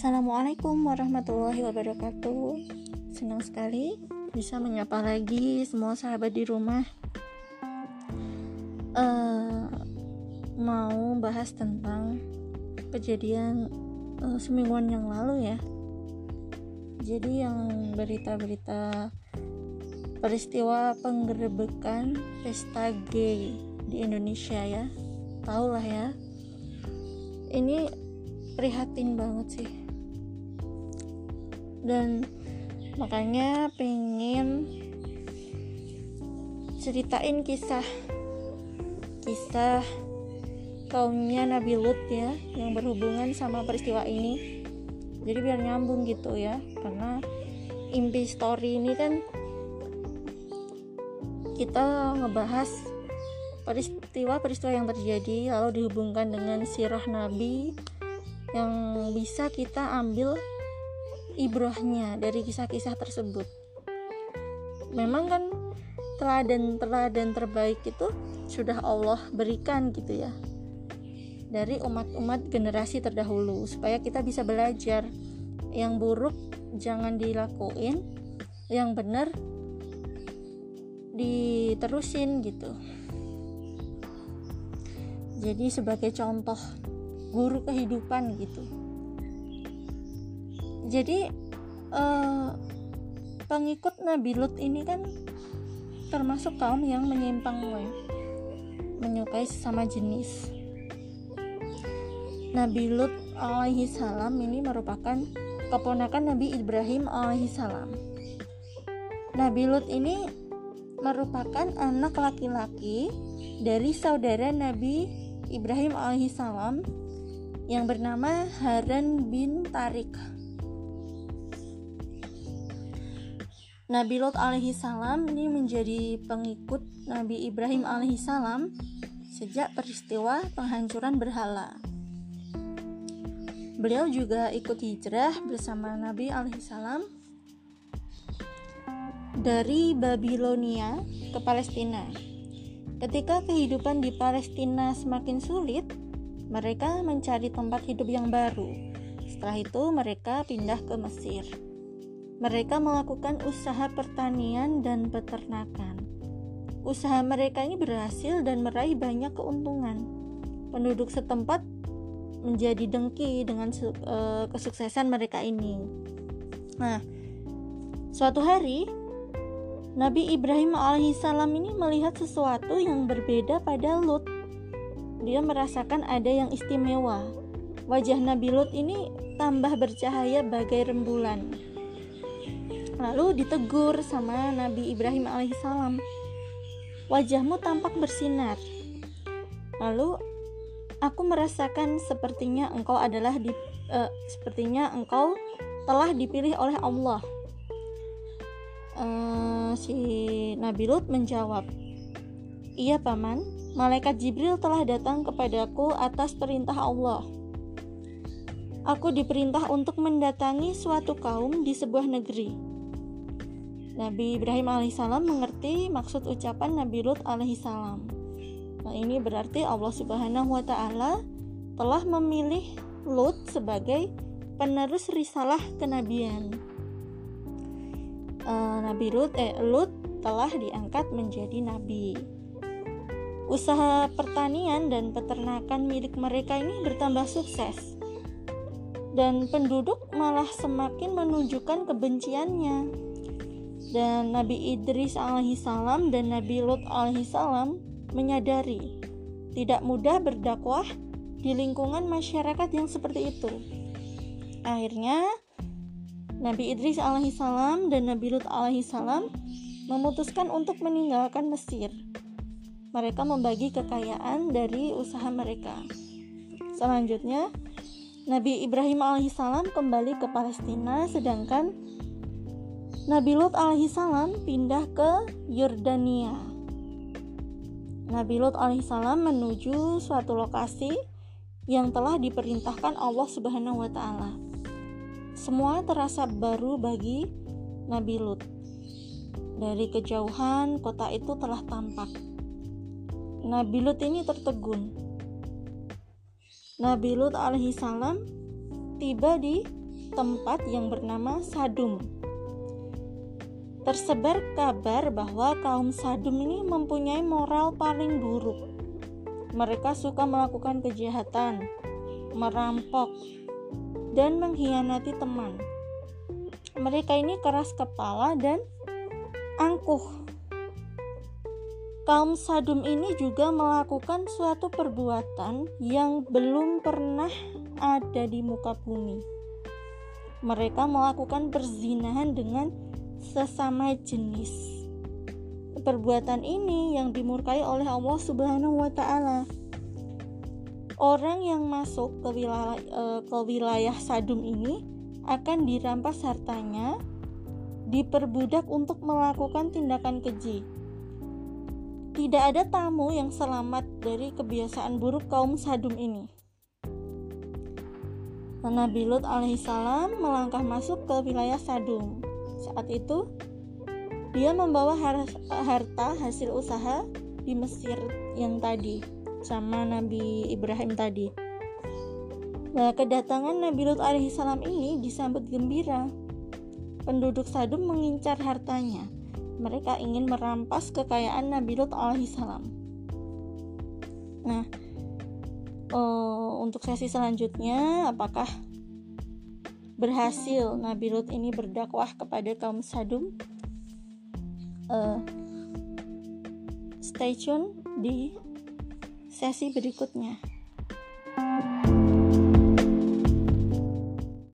Assalamualaikum warahmatullahi wabarakatuh. Senang sekali bisa menyapa lagi semua sahabat di rumah. Uh, mau bahas tentang kejadian uh, semingguan yang lalu ya. Jadi yang berita-berita peristiwa penggerebekan pesta gay di Indonesia ya. Tahu lah ya. Ini prihatin banget sih dan makanya pengen ceritain kisah kisah kaumnya Nabi Lut ya yang berhubungan sama peristiwa ini. Jadi biar nyambung gitu ya karena impi story ini kan kita ngebahas peristiwa-peristiwa yang terjadi lalu dihubungkan dengan sirah Nabi yang bisa kita ambil ibrohnya dari kisah-kisah tersebut. Memang kan teladan-teladan terbaik itu sudah Allah berikan gitu ya dari umat-umat generasi terdahulu supaya kita bisa belajar. Yang buruk jangan dilakuin yang benar diterusin gitu. Jadi sebagai contoh guru kehidupan gitu jadi uh, pengikut Nabi Lut ini kan termasuk kaum yang menyimpang menyukai sesama jenis. Nabi Lut alaihi salam ini merupakan keponakan Nabi Ibrahim alaihi salam. Nabi Lut ini merupakan anak laki-laki dari saudara Nabi Ibrahim alaihissalam yang bernama Haran bin Tarik. Nabi Lot alaihissalam ini menjadi pengikut Nabi Ibrahim alaihissalam sejak peristiwa penghancuran berhala. Beliau juga ikut hijrah bersama Nabi alaihissalam dari Babilonia ke Palestina. Ketika kehidupan di Palestina semakin sulit, mereka mencari tempat hidup yang baru. Setelah itu, mereka pindah ke Mesir. Mereka melakukan usaha pertanian dan peternakan. Usaha mereka ini berhasil dan meraih banyak keuntungan. Penduduk setempat menjadi dengki dengan uh, kesuksesan mereka ini. Nah, suatu hari Nabi Ibrahim alaihissalam ini melihat sesuatu yang berbeda pada Lut. Dia merasakan ada yang istimewa. Wajah Nabi Lut ini tambah bercahaya bagai rembulan. Lalu ditegur sama Nabi Ibrahim alaihissalam. Wajahmu tampak bersinar. Lalu aku merasakan sepertinya engkau adalah di, uh, sepertinya engkau telah dipilih oleh Allah uh, si Nabi Lut menjawab, "Iya, paman. Malaikat Jibril telah datang kepadaku atas perintah Allah. Aku diperintah untuk mendatangi suatu kaum di sebuah negeri." Nabi Ibrahim alaihissalam mengerti maksud ucapan Nabi Lut alaihissalam. Nah, ini berarti Allah Subhanahu wa taala telah memilih Lut sebagai penerus risalah kenabian uh, Nabi Lut eh Lut telah diangkat menjadi nabi. Usaha pertanian dan peternakan milik mereka ini bertambah sukses. Dan penduduk malah semakin menunjukkan kebenciannya. Dan Nabi Idris alaihissalam dan Nabi Lut alaihissalam menyadari tidak mudah berdakwah di lingkungan masyarakat yang seperti itu. Akhirnya, Nabi Idris alaihissalam dan Nabi Lut alaihissalam memutuskan untuk meninggalkan Mesir. Mereka membagi kekayaan dari usaha mereka. Selanjutnya, Nabi Ibrahim alaihissalam kembali ke Palestina, sedangkan Nabi Lut alaihissalam pindah ke Yordania. Nabi Lut alaihissalam menuju suatu lokasi yang telah diperintahkan Allah Subhanahu wa taala. Semua terasa baru bagi Nabi Lut. Dari kejauhan, kota itu telah tampak. Nabi Lut ini tertegun. Nabi Lut alaihissalam tiba di tempat yang bernama Sadum. Tersebar kabar bahwa kaum Sadum ini mempunyai moral paling buruk. Mereka suka melakukan kejahatan, merampok, dan mengkhianati teman. Mereka ini keras kepala dan angkuh. Kaum Sadum ini juga melakukan suatu perbuatan yang belum pernah ada di muka bumi. Mereka melakukan perzinahan dengan sesama jenis. Perbuatan ini yang dimurkai oleh Allah Subhanahu wa taala. Orang yang masuk ke wilayah eh, ke wilayah Sadum ini akan dirampas hartanya, diperbudak untuk melakukan tindakan keji. Tidak ada tamu yang selamat dari kebiasaan buruk kaum Sadum ini. Nabi Lut alaihissalam melangkah masuk ke wilayah Sadum. Saat itu, dia membawa harta hasil usaha di Mesir yang tadi sama Nabi Ibrahim tadi. Nah, kedatangan Nabi Lut alaihissalam ini disambut gembira. Penduduk Sadum mengincar hartanya. Mereka ingin merampas kekayaan Nabi Lut alaihissalam. Nah, uh, untuk sesi selanjutnya, apakah berhasil Nabi Lut ini berdakwah kepada kaum Sadum. Uh, stay tune di sesi berikutnya. thank